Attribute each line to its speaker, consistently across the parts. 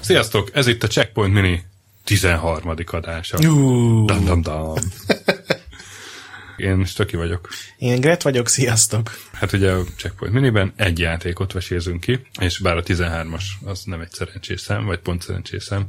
Speaker 1: Sziasztok, ez itt a Checkpoint Mini 13. adása. Dam, dam, dam. Én Stöki vagyok.
Speaker 2: Én Gret vagyok, sziasztok!
Speaker 1: Hát ugye a Checkpoint Miniben egy játékot vesézünk ki, és bár a 13-as az nem egy szerencsés szám, vagy pont szerencsés szám,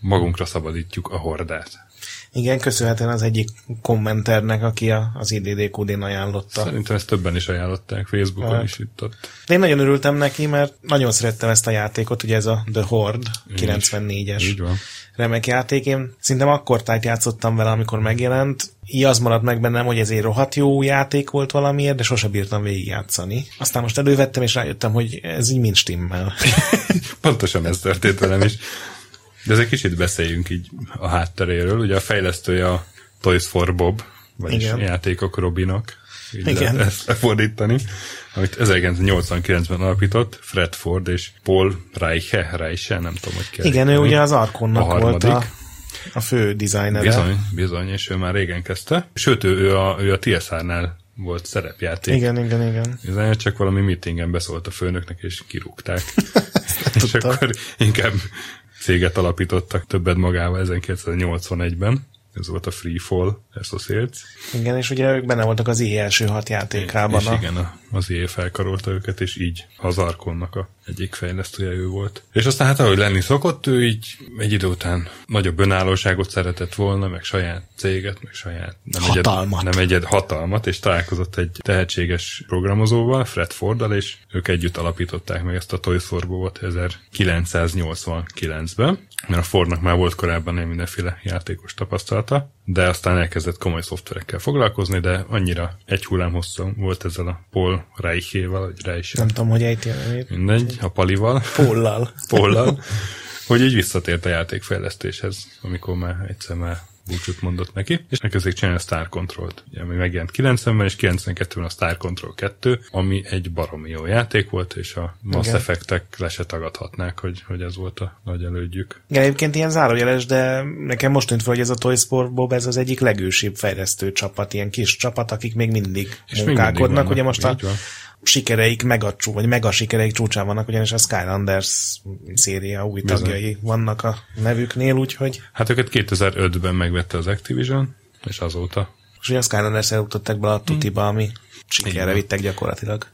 Speaker 1: magunkra szabadítjuk a hordát.
Speaker 2: Igen, köszönhetően az egyik kommenternek, aki a, az IDDQD-n ajánlotta.
Speaker 1: Szerintem ezt többen is ajánlották, Facebookon
Speaker 2: Hát.
Speaker 1: is itt ott.
Speaker 2: De én nagyon örültem neki, mert nagyon szerettem ezt a játékot, ugye ez a The Horde 94-es
Speaker 1: Így van.
Speaker 2: remek játék. Én szerintem akkor tájt játszottam vele, amikor megjelent. Így az maradt meg bennem, hogy ez egy rohadt jó játék volt valamiért, de sose bírtam végigjátszani. Aztán most elővettem, és rájöttem, hogy ez így mind stimmel.
Speaker 1: Pontosan ez történt velem is. De ez egy kicsit beszéljünk így a hátteréről. Ugye a fejlesztője a Toys for Bob, vagyis
Speaker 2: Igen.
Speaker 1: játékok Robinak. Így
Speaker 2: Igen.
Speaker 1: lehet ezt lefordítani. Amit 1989-ben alapított Fred Ford és Paul Reiche, Reiche, nem tudom, hogy kell.
Speaker 2: Igen, ő ugye az Arkonnak
Speaker 1: A
Speaker 2: volt a, a fő dizájnere.
Speaker 1: Bizony, bizony, és ő már régen kezdte. Sőt, ő, ő a, ő a TSR-nál volt szerepjáték.
Speaker 2: Igen, igen, igen.
Speaker 1: Igazán csak valami meetingen beszólt a főnöknek, és kirúgták. és akkor inkább céget alapítottak többet magával 1981-ben. Ez volt a Free Fall Associates.
Speaker 2: Igen, és ugye ők benne voltak az IE első hat játékában.
Speaker 1: és
Speaker 2: a-
Speaker 1: igen, a, az IE felkarolta őket, és így az Arkonnak a egyik fejlesztője ő volt. És aztán hát ahogy lenni szokott, ő így egy idő után nagyobb önállóságot szeretett volna, meg saját céget, meg saját nem
Speaker 2: Hatalmat.
Speaker 1: Egyed, nem egyed hatalmat, és találkozott egy tehetséges programozóval, Fred Forddal, és ők együtt alapították meg ezt a Toys for Bob-ot 1989-ben, mert a Fordnak már volt korábban mindenféle játékos tapasztalata, de aztán elkezdett komoly szoftverekkel foglalkozni, de annyira egy hullám hosszú volt ezzel a Paul Reichével, vagy Reich,
Speaker 2: Nem tudom, hogy ejti a nevét.
Speaker 1: mindegy, a Palival,
Speaker 2: Pollal.
Speaker 1: Pollal, hogy így visszatért a játékfejlesztéshez, amikor már egyszer már búcsút mondott neki, és elkezdték csinálni a Star Control-t, ugye, ami megjelent 90-ben, és 92-ben a Star Control 2, ami egy baromi jó játék volt, és a Mass
Speaker 2: Igen.
Speaker 1: Effect-ek le se tagadhatnák, hogy, hogy ez volt a nagy elődjük.
Speaker 2: Igen, egyébként ilyen zárójeles, de nekem most tűnt fel, hogy ez a Toy Sport Bob, ez az egyik legősibb fejlesztő csapat, ilyen kis csapat, akik még mindig
Speaker 1: És még
Speaker 2: munkálkodnak.
Speaker 1: mindig vannak,
Speaker 2: ugye most a. sikereik mega, csú- vagy mega sikereik csúcsán vannak, ugyanis a Skylanders széria új
Speaker 1: Bizony.
Speaker 2: tagjai vannak a nevüknél, úgyhogy
Speaker 1: Hát őket 2005-ben megvette az Activision, és azóta.
Speaker 2: és ugye a Skylanders eljutották bele a tutiba, ami sikerre vittek gyakorlatilag.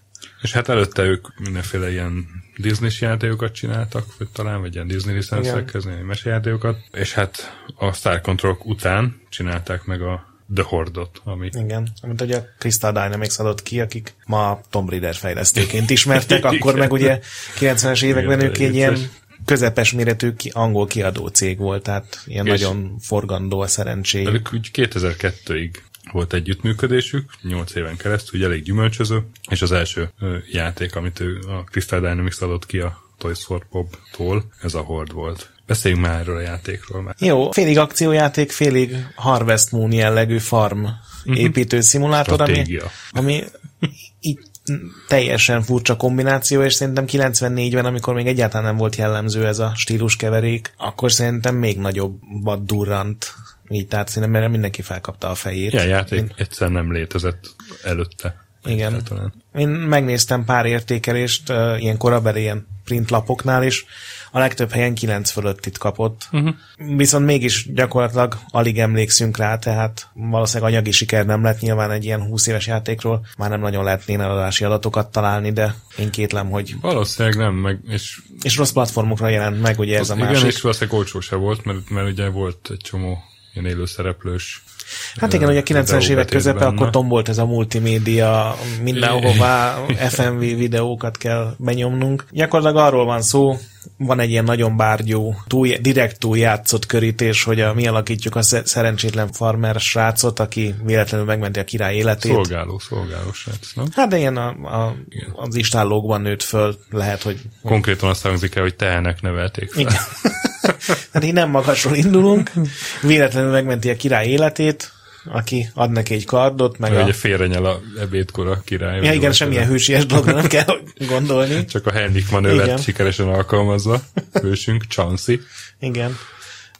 Speaker 1: És hát előtte ők mindenféle ilyen disney játékokat csináltak, vagy talán, vagy ilyen Disney licenszekhez, ilyen mesejátékokat. És hát a Star Control után csinálták meg a The Horde-ot, ami
Speaker 2: Igen, amit ugye a Crystal Dynamics adott ki, akik ma Tomb Raider fejlesztőként ismertek, akkor meg ugye 90-es években
Speaker 1: Igen,
Speaker 2: ők egy ilyen közepes méretű ki- angol kiadó cég volt, tehát ilyen
Speaker 1: És-
Speaker 2: nagyon forgandó a szerencséjük.
Speaker 1: Ők úgy 2002-ig volt együttműködésük, 8 éven keresztül, ugye elég gyümölcsöző, és az első ö, játék, amit ő a Crystal Dynamics adott ki a Toys for Bob-tól, ez a Horde volt. Beszéljünk már erről a játékról már.
Speaker 2: Jó, félig akciójáték, félig Harvest Moon jellegű farm építő szimulátor, ami,
Speaker 1: Stratégia.
Speaker 2: ami így teljesen furcsa kombináció, és szerintem 94-ben, amikor még egyáltalán nem volt jellemző ez a stíluskeverék, akkor szerintem még nagyobbat durrant. Így, tehát szerintem erre mindenki felkapta a fejét.
Speaker 1: Ilyen játék
Speaker 2: Én-
Speaker 1: egyszer nem létezett előtte.
Speaker 2: Igen. Én megnéztem pár értékelést, uh, ilyen korabeli ilyen printlapoknál is, a legtöbb helyen 9 fölöttit kapott. Uh-huh. Viszont mégis gyakorlatilag alig emlékszünk rá, tehát valószínűleg anyagi siker nem lett nyilván egy ilyen 20 éves játékról, már nem nagyon lehetnéne eladási adatokat találni, de én kétlem, hogy...
Speaker 1: Valószínűleg nem, meg, és
Speaker 2: És rossz platformokra jelent meg, ugye ez a
Speaker 1: igen,
Speaker 2: másik.
Speaker 1: és valószínűleg olcsó se volt, mert, mert ugye volt egy csomó ilyen élőszereplős
Speaker 2: Hát igen, ugye a 90-es évek közepe,
Speaker 1: benne.
Speaker 2: akkor tombolt ez a multimédia, mindenhová FMV videókat kell benyomnunk. Gyakorlatilag arról van szó, van egy ilyen nagyon bárgyú, túl, direkt túl játszott körítés, hogy a, mi alakítjuk a sze- szerencsétlen farmer srácot, aki véletlenül megmenti a király életét.
Speaker 1: szolgáló, szolgáló srác, nem?
Speaker 2: Hát de ilyen a, a, az istállókban nőtt föl, lehet, hogy
Speaker 1: Konkrétan azt hangzik el, hogy tehenek nevelték fel.
Speaker 2: igen. hát így nem magasról indulunk, véletlenül megmenti a király életét, aki ad neki egy kardot, meg
Speaker 1: Meg
Speaker 2: a...
Speaker 1: ugye félrenyel a ebédkor a király.
Speaker 2: Ja, igen, semmilyen hősies dologra nem kell gondolni.
Speaker 1: Csak a Henrik manővert
Speaker 2: Igen.
Speaker 1: sikeresen alkalmazza. Hősünk, Chansey.
Speaker 2: Igen.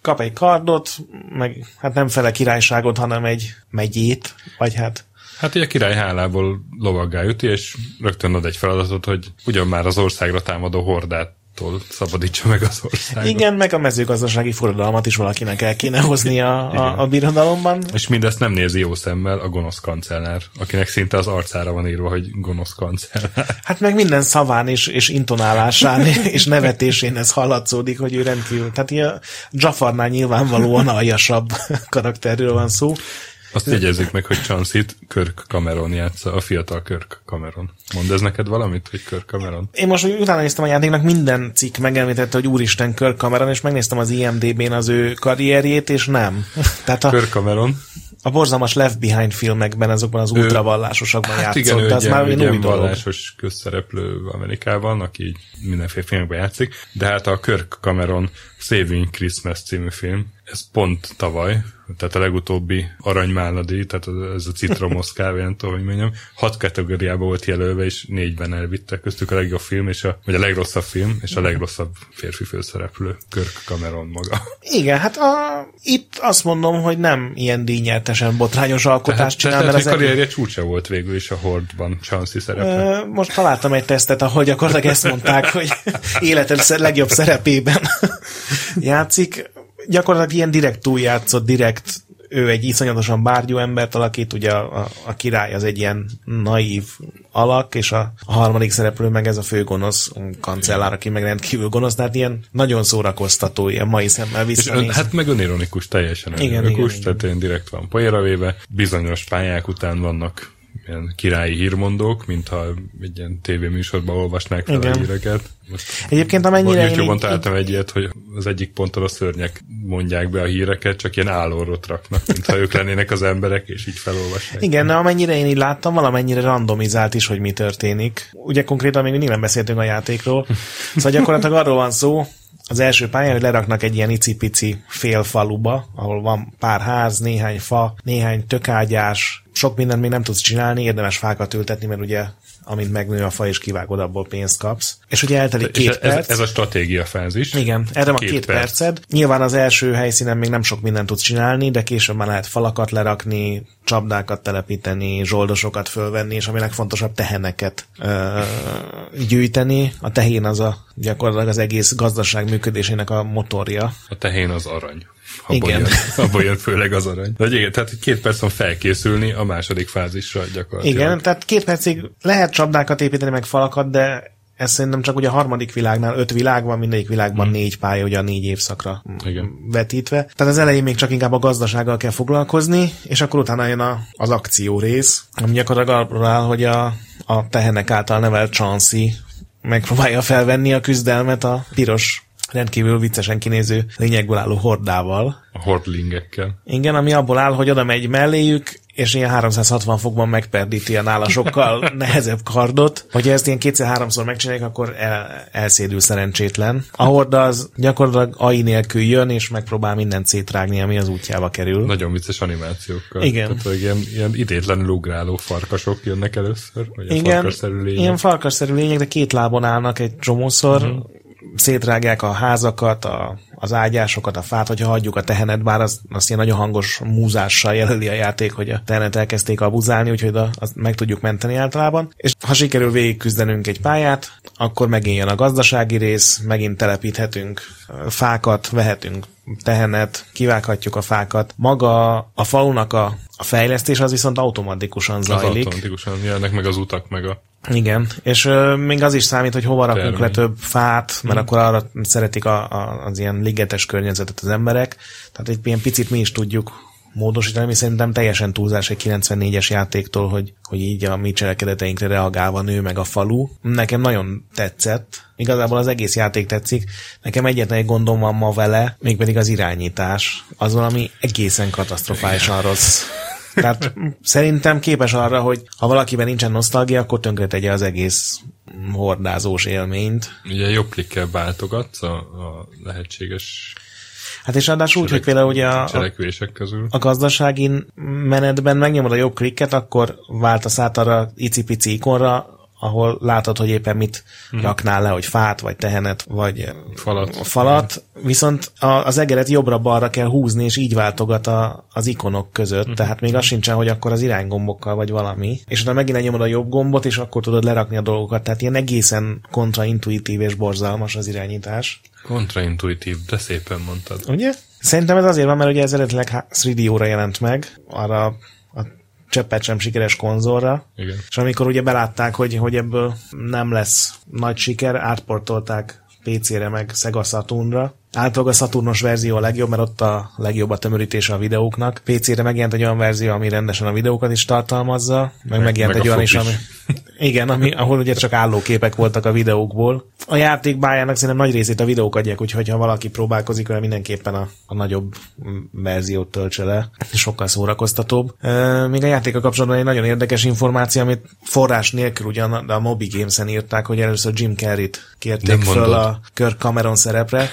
Speaker 2: kap egy kardot, meg hát nem fele királyságot, hanem egy megyét, vagy hát
Speaker 1: Hát ugye a király hálából lovaggá üti, és rögtön ad egy feladatot, hogy ugyan már az országra támadó hordát tól szabadítsa meg az országot.
Speaker 2: Igen, meg a mezőgazdasági forradalmat is valakinek el kéne hozni a, a, a birodalomban.
Speaker 1: És mindezt nem nézi jó szemmel a gonosz kancellár, akinek szinte az arcára van írva, hogy gonosz kancellár.
Speaker 2: Hát meg minden szaván és, és intonálásán és nevetésén ez hallatszódik, hogy ő rendkívül. Tehát a Jafarnál nyilvánvalóan aljasabb karakterről van szó.
Speaker 1: Azt jegyezzük meg, hogy Chansit Kirk Cameron játsza, a fiatal Kirk Cameron. Mond ez neked valamit, hogy Kirk Cameron?
Speaker 2: Én most hogy utána néztem a játéknak, minden cikk megemlítette, hogy úristen Kirk Cameron, és megnéztem az IMDB-n az ő karrierjét, és nem.
Speaker 1: Tehát a, Kirk Cameron.
Speaker 2: A borzalmas Left Behind filmekben, azokban az ultravallásosokban hát játszott.
Speaker 1: Igen, ő az már egy új vallásos közszereplő Amerikában, aki mindenféle filmekben játszik, de hát a Kirk Cameron Saving Christmas című film, ez pont tavaly, tehát a legutóbbi aranymáladi, tehát ez a citromos kávé, nem tudom, hogy mondjam, hat kategóriában volt jelölve, és négyben elvittek köztük a legjobb film, és a, vagy a legrosszabb film, és a legrosszabb férfi főszereplő, Kirk Cameron maga.
Speaker 2: Igen, hát a, itt azt mondom, hogy nem ilyen díjnyertesen botrányos alkotást
Speaker 1: tehát, csinál, tehát, mert a karrierje csúcsa volt végül is a Hordban, Chansey szerepe.
Speaker 2: Most találtam egy tesztet, ahol gyakorlatilag ezt mondták, hogy életed legjobb szerepében játszik. Gyakorlatilag ilyen direkt túljátszott, direkt ő egy iszonyatosan bárgyú embert alakít, ugye a, a, a király az egy ilyen naív alak, és a, a harmadik szereplő meg ez a főgonosz kancellár, aki meg rendkívül gonosz, tehát ilyen nagyon szórakoztató, ilyen mai szemmel visszanéz.
Speaker 1: Hát meg önironikus, teljesen önironikus, igen, igen, tehát igen. direkt van poéra véve, bizonyos pályák után vannak ilyen királyi hírmondók, mintha egy ilyen tévéműsorban olvasnák fel Igen. a híreket.
Speaker 2: Most Egyébként amennyire
Speaker 1: én... YouTube-on találtam egy ilyet, hogy az egyik ponton a szörnyek mondják be a híreket, csak ilyen állóról raknak, mintha ők lennének az emberek, és így felolvassák.
Speaker 2: Igen, de amennyire én így láttam, valamennyire randomizált is, hogy mi történik. Ugye konkrétan még mindig nem beszéltünk a játékról. Szóval gyakorlatilag arról van szó, az első pályán, hogy leraknak egy ilyen icipici félfaluba, ahol van pár ház, néhány fa, néhány tökágyás, sok mindent még nem tudsz csinálni, érdemes fákat ültetni, mert ugye amint megnő a fa és kivágod, abból pénzt kapsz. És ugye eltelik két
Speaker 1: ez,
Speaker 2: perc.
Speaker 1: Ez a stratégia fázis.
Speaker 2: Igen, erre van két, két perc. perced. Nyilván az első helyszínen még nem sok mindent tudsz csinálni, de később már lehet falakat lerakni, csapdákat telepíteni, zsoldosokat fölvenni, és ami legfontosabb teheneket ö, gyűjteni. A tehén az a gyakorlatilag az egész gazdaság működésének a motorja.
Speaker 1: A tehén az arany. Abban igen. Jön, abban jön főleg az arany. De igen, tehát két percen felkészülni a második fázisra gyakorlatilag.
Speaker 2: Igen, tehát két percig lehet csapdákat építeni, meg falakat, de ez szerintem csak ugye a harmadik világnál öt világ van, mindegyik világban mm. négy pálya, ugye a négy évszakra Igen. vetítve. Tehát az elején még csak inkább a gazdasággal kell foglalkozni, és akkor utána jön a, az akció rész, ami gyakorlatilag arról áll, hogy a, a tehenek által nevelt Chansey megpróbálja felvenni a küzdelmet a piros rendkívül viccesen kinéző lényekből álló hordával.
Speaker 1: A hordlingekkel.
Speaker 2: Igen, ami abból áll, hogy oda megy melléjük, és ilyen 360 fokban megperdíti a nála sokkal nehezebb kardot. Hogyha ezt ilyen kétszer-háromszor megcsinálják, akkor el, elszédül szerencsétlen. A horda az gyakorlatilag AI nélkül jön, és megpróbál mindent szétrágni, ami az útjába kerül.
Speaker 1: Nagyon vicces animációkkal.
Speaker 2: Igen.
Speaker 1: Tehát, hogy ilyen, ilyen idétlenül ugráló farkasok jönnek először, vagy Igen, farkasszerű lények.
Speaker 2: ilyen farkasszerű lények, de két lábon állnak egy csomószor. Uh-huh szétrágják a házakat, a, az ágyásokat, a fát, hogyha hagyjuk a tehenet, bár az, azt ilyen nagyon hangos múzással jelöli a játék, hogy a tehenet elkezdték abuzálni, úgyhogy a, azt meg tudjuk menteni általában. És ha sikerül végigküzdenünk egy pályát, akkor megint jön a gazdasági rész, megint telepíthetünk fákat, vehetünk tehenet, kivághatjuk a fákat. Maga a falunak a, a fejlesztés az viszont automatikusan zajlik. Az
Speaker 1: automatikusan jönnek meg az utak, meg a
Speaker 2: igen, és ö, még az is számít, hogy hova rakunk Termény. le több fát, mert mm. akkor arra szeretik a, a, az ilyen ligetes környezetet az emberek. Tehát egy ilyen picit mi is tudjuk módosítani, ami szerintem teljesen túlzás egy 94-es játéktól, hogy, hogy így a mi cselekedeteinkre reagálva nő meg a falu. Nekem nagyon tetszett. Igazából az egész játék tetszik. Nekem egyetlen egy gondom van ma vele, mégpedig az irányítás. Az valami egészen katasztrofálisan rossz. Tehát szerintem képes arra, hogy ha valakiben nincsen nosztalgia, akkor tönkre tegye az egész hordázós élményt.
Speaker 1: Ugye jobb klikkel váltogatsz a, a lehetséges
Speaker 2: Hát és ráadásul úgy, hogy például ugye a,
Speaker 1: cselekvések közül.
Speaker 2: a gazdasági menetben megnyomod a jobb klikket, akkor váltasz át arra icipici ikonra, ahol látod, hogy éppen mit hmm. raknál le, hogy fát, vagy tehenet, vagy falat. falat. Viszont az egeret jobbra-balra kell húzni, és így váltogat a, az ikonok között. Hmm. Tehát még az sincsen, hogy akkor az iránygombokkal vagy valami. És utána megint nyomod a jobb gombot, és akkor tudod lerakni a dolgokat. Tehát ilyen egészen kontraintuitív és borzalmas az irányítás.
Speaker 1: Kontraintuitív, de szépen mondtad.
Speaker 2: Ugye? Szerintem ez azért van, mert ugye ez eredetileg 3D-óra jelent meg, arra a cseppet sem sikeres konzolra.
Speaker 1: Igen.
Speaker 2: És amikor ugye belátták, hogy, hogy ebből nem lesz nagy siker, átportolták PC-re meg Sega Saturnra, Általában a Saturnos verzió a legjobb, mert ott a legjobb a tömörítése a videóknak. PC-re megjelent egy olyan verzió, ami rendesen a videókat is tartalmazza, meg, meg megjelent meg egy olyan is, ami... Igen, ami, ahol ugye csak állóképek voltak a videókból. A játék bájának szerintem nagy részét a videók adják, úgyhogy ha valaki próbálkozik vele, mindenképpen a, a nagyobb verziót töltse le. Sokkal szórakoztatóbb. E, még a játéka kapcsolatban egy nagyon érdekes információ, amit forrás nélkül ugyan, de a Moby Games-en írták, hogy először Jim Carrey-t kérték föl a Kirk Cameron szerepre.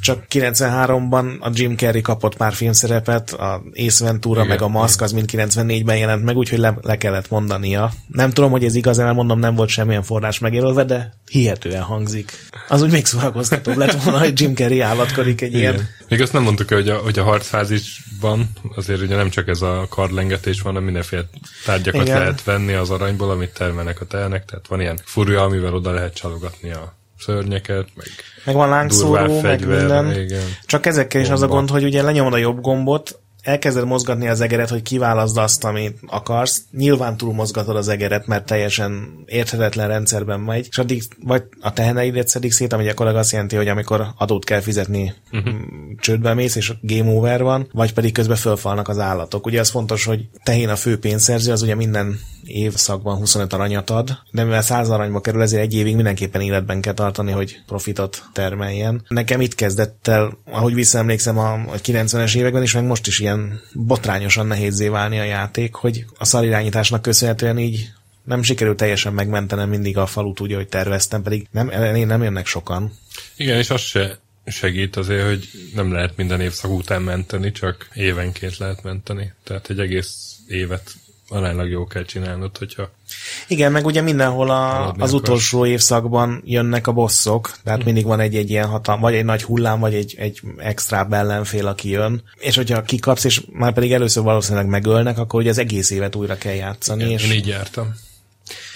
Speaker 2: Csak 93-ban a Jim Carrey kapott pár filmszerepet, a Ace Ventura igen, meg a Mask az mind 94-ben jelent meg, úgyhogy le, le kellett mondania. Nem tudom, hogy ez igaz, elmondom, nem volt semmilyen forrás megjelölve, de hihetően hangzik. Az úgy még szórakoztatóbb lett volna, hogy Jim Carrey állatkodik egy igen. ilyen.
Speaker 1: Még azt nem mondtuk hogy a, hogy a harcfázisban azért ugye nem csak ez a karlengetés van, hanem mindenféle tárgyakat igen. lehet venni az aranyból, amit termelnek a tehenek, tehát van ilyen furja, amivel oda lehet csalogatni a szörnyeket, meg,
Speaker 2: meg van lángszóró, meg minden. Igen. Csak ezekkel is az a gond, hogy ugye lenyomod a jobb gombot, elkezded mozgatni az egeret, hogy kiválaszd azt, amit akarsz, nyilván túlmozgatod az egeret, mert teljesen érthetetlen rendszerben megy, és addig vagy a teheneidet szedik szét, ami gyakorlatilag azt jelenti, hogy amikor adót kell fizetni, uh-huh. csődbe mész, és game over van, vagy pedig közben fölfalnak az állatok. Ugye az fontos, hogy tehén a fő pénzszerző, az ugye minden évszakban 25 aranyat ad, de mivel 100 aranyba kerül, ezért egy évig mindenképpen életben kell tartani, hogy profitot termeljen. Nekem itt kezdett el, ahogy visszaemlékszem a 90-es években is, meg most is ilyen botrányosan nehézé válni a játék, hogy a szarirányításnak köszönhetően így nem sikerült teljesen megmentenem mindig a falut úgy, hogy terveztem, pedig nem, én nem jönnek sokan.
Speaker 1: Igen, és az se segít azért, hogy nem lehet minden évszak után menteni, csak évenként lehet menteni. Tehát egy egész évet aránylag jó kell csinálnod, hogyha...
Speaker 2: Igen, meg ugye mindenhol a, az utolsó évszakban jönnek a bosszok, tehát hmm. mindig van egy-egy ilyen hatalm, vagy egy nagy hullám, vagy egy, egy extra ellenfél, aki jön, és hogyha kikapsz, és már pedig először valószínűleg megölnek, akkor ugye az egész évet újra kell játszani.
Speaker 1: Igen,
Speaker 2: és...
Speaker 1: Én így jártam.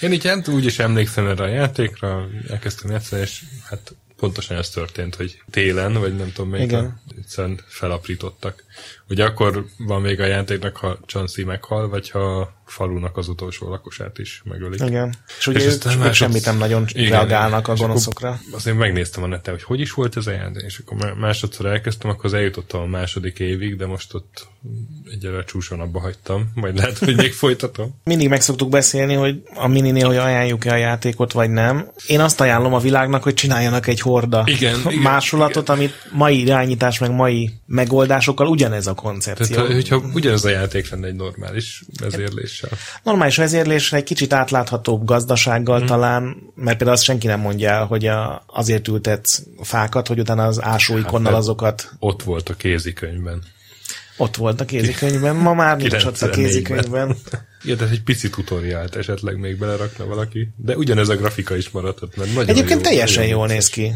Speaker 1: Én így hát úgy is emlékszem erre a játékra, elkezdtem játszani, és hát pontosan ez történt, hogy télen, vagy nem tudom melyik, egyszerűen felaprítottak. Ugye akkor van még a játéknak, ha Chansey meghal, vagy ha falunak az utolsó lakosát is megölik.
Speaker 2: Igen. És ugye és ők, másod... semmit nem nagyon igen, reagálnak a gonoszokra.
Speaker 1: Azért megnéztem a neten, hogy hogy is volt ez a játék, és akkor másodszor elkezdtem, akkor az eljutottam a második évig, de most ott egyre csúson abba hagytam, majd lehet, hogy még folytatom.
Speaker 2: Mindig meg szoktuk beszélni, hogy a mininél, hogy ajánljuk-e a játékot, vagy nem. Én azt ajánlom a világnak, hogy csináljanak egy horda
Speaker 1: igen,
Speaker 2: másolatot,
Speaker 1: igen.
Speaker 2: amit mai irányítás, meg mai megoldásokkal ugyanez a koncepció.
Speaker 1: Tehát, hogyha ugyanez a játék lenne egy normális vezérléssel.
Speaker 2: Normális vezérlésre egy kicsit átláthatóbb gazdasággal hmm. talán, mert például azt senki nem mondja el, hogy a, azért ültetsz fákat, hogy utána az ásóikonnal hát, azokat...
Speaker 1: Ott volt a kézikönyvben.
Speaker 2: Ott volt a kézikönyvben, ma már nincs ott a kézikönyvben.
Speaker 1: Igen, tehát egy pici tutoriált esetleg még belerakna valaki, de ugyanez a grafika is maradhat, mert nagyon
Speaker 2: Egyébként
Speaker 1: jó,
Speaker 2: teljesen jól néz ki.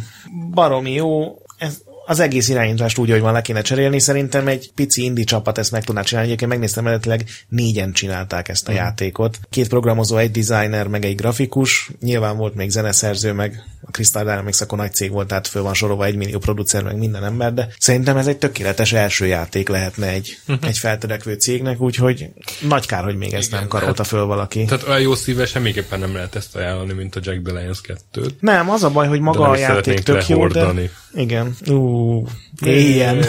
Speaker 2: Baromi jó, ez az egész irányítást úgy, hogy van, le kéne cserélni. Szerintem egy pici indi csapat ezt meg tudná csinálni. Egyébként megnéztem, eredetileg négyen csinálták ezt a mm. játékot. Két programozó, egy designer, meg egy grafikus. Nyilván volt még zeneszerző, meg a Crystal Dynamics akkor nagy cég volt, tehát föl van sorolva egy millió producer, meg minden ember, de szerintem ez egy tökéletes első játék lehetne egy, uh-huh. egy feltörekvő cégnek, úgyhogy nagy kár, hogy még ezt Igen, nem karolta hát, föl valaki.
Speaker 1: Tehát olyan jó szíve semmiképpen nem lehet ezt ajánlani, mint a Jack the Lions 2
Speaker 2: Nem, az a baj, hogy maga a játék tök jó, de... Igen. Ú, éljen.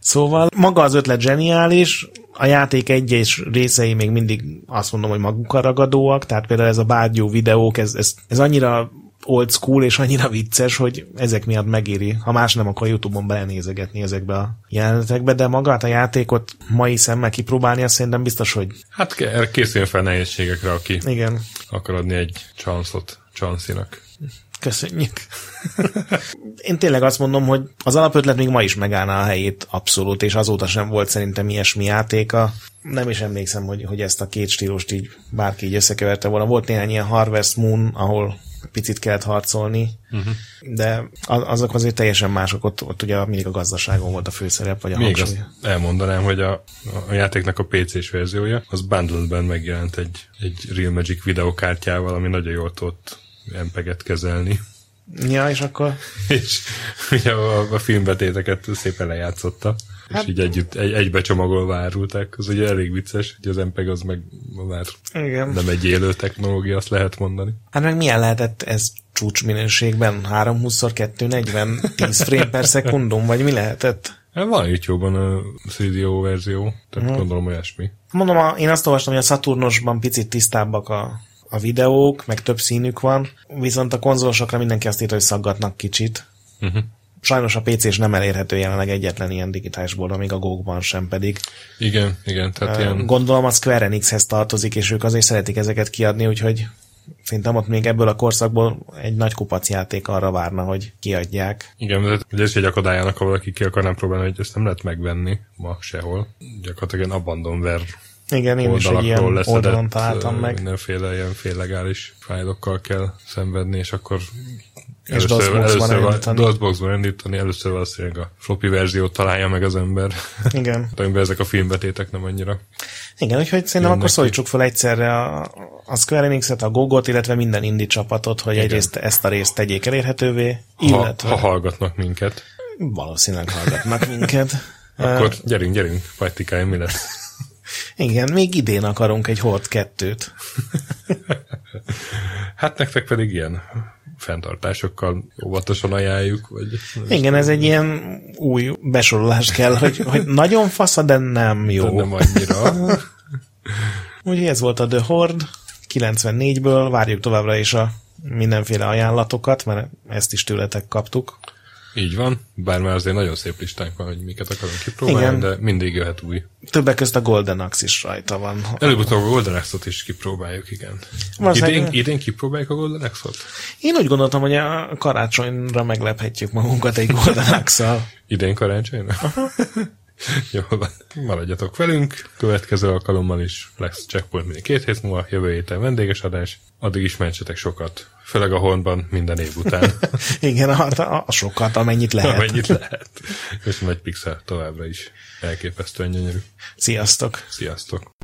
Speaker 2: Szóval maga az ötlet zseniális, a játék egyes részei még mindig azt mondom, hogy magukra ragadóak, tehát például ez a bárgyú videók, ez, ez, ez annyira old school és annyira vicces, hogy ezek miatt megéri. Ha más nem, akkor YouTube-on belenézegetni ezekbe a jelenetekbe, de magát a játékot mai szemmel kipróbálni, azt szerintem biztos, hogy...
Speaker 1: Hát készüljön fel nehézségekre, aki
Speaker 2: Igen.
Speaker 1: akar adni egy csanszot Csansinak.
Speaker 2: Köszönjük. Én tényleg azt mondom, hogy az alapötlet még ma is megállná a helyét abszolút, és azóta sem volt szerintem ilyesmi játéka. Nem is emlékszem, hogy, hogy ezt a két stílust így bárki így összekeverte volna. Volt néhány ilyen Harvest Moon, ahol picit kellett harcolni, uh-huh. de azok azért teljesen mások, ott, ott ugye mindig a gazdaságon volt a főszerep, vagy a
Speaker 1: Még hangsúly. azt elmondanám, hogy a, a játéknak a PC-s verziója, az bundledben megjelent egy, egy Real Magic videokártyával, ami nagyon jól tudott empeget kezelni.
Speaker 2: Ja, és akkor...
Speaker 1: és ugye a, a filmbetéteket szépen lejátszotta. Hát, és így együtt, egy, egybe csomagolva árulták. Az ugye elég vicces, hogy az MPEG az meg már igen. nem egy élő technológia, azt lehet mondani.
Speaker 2: Hát meg milyen lehetett ez csúcs minőségben? 320x240 10 frame per szekundum, vagy mi lehetett?
Speaker 1: Hát van YouTube-ban a CDO verzió, tehát hmm. gondolom olyasmi.
Speaker 2: Mondom, a, én azt olvastam, hogy a Saturnosban picit tisztábbak a, a videók, meg több színük van, viszont a konzolosokra mindenki azt írta, hogy szaggatnak kicsit. Uh-huh. Sajnos a PC is nem elérhető jelenleg egyetlen ilyen digitális board, amíg a GOG-ban sem pedig.
Speaker 1: Igen, igen. Tehát uh, ilyen...
Speaker 2: Gondolom a Square Enixhez tartozik, és ők azért szeretik ezeket kiadni, úgyhogy szerintem ott még ebből a korszakból egy nagy kupac játék arra várna, hogy kiadják.
Speaker 1: Igen, de ez egy akadályának, ha valaki ki akarná próbálni, hogy ezt nem lehet megvenni ma sehol. Gyakorlatilag ilyen abandonware
Speaker 2: igen, én is egy ilyen oldalon találtam meg.
Speaker 1: Mindenféle ilyen féllegális fájlokkal kell szenvedni, és akkor
Speaker 2: és először, először elindítani.
Speaker 1: DOSBox-ban elindítani, először valószínűleg a floppy verziót találja meg az ember.
Speaker 2: Igen.
Speaker 1: Amiben ezek a filmbetétek nem annyira.
Speaker 2: Igen, úgyhogy szerintem akkor szólítsuk fel egyszerre a, a Square Enix-et, a Gogot, illetve minden indie csapatot, hogy Igen. egyrészt ezt a részt tegyék elérhetővé, illetve...
Speaker 1: Ha, ha hallgatnak minket.
Speaker 2: Valószínűleg hallgatnak minket.
Speaker 1: akkor gyerünk, gyerünk, Pajtikáj, mi lesz?
Speaker 2: Igen, még idén akarunk egy Hort kettőt.
Speaker 1: hát nektek pedig ilyen fenntartásokkal óvatosan ajánljuk. Vagy
Speaker 2: Igen, ez egy ilyen új besorolás kell, hogy, hogy nagyon fasza, de nem jó.
Speaker 1: De nem annyira.
Speaker 2: Úgyhogy ez volt a The Horde 94-ből, várjuk továbbra is a mindenféle ajánlatokat, mert ezt is tőletek kaptuk.
Speaker 1: Így van, bár már azért nagyon szép listánk van, hogy miket akarunk kipróbálni, Igen. de mindig jöhet új.
Speaker 2: Többek között a Golden Axe is rajta van.
Speaker 1: Előbb-utóbb a Golden Axe-ot is kipróbáljuk, igen. idén, meg... idén kipróbáljuk a Golden Axe-ot?
Speaker 2: Én úgy gondoltam, hogy a karácsonyra meglephetjük magunkat egy Golden Axe-szal.
Speaker 1: idén karácsonyra? Jó maradjatok velünk, következő alkalommal is lesz checkpoint mindig két hét múlva, jövő héten vendéges adás, addig is mentsetek sokat, főleg a honban minden év után.
Speaker 2: Igen, a, a, a sokat, amennyit lehet.
Speaker 1: Amennyit lehet. És nagy pixel továbbra is elképesztően gyönyörű.
Speaker 2: Sziasztok!
Speaker 1: Sziasztok!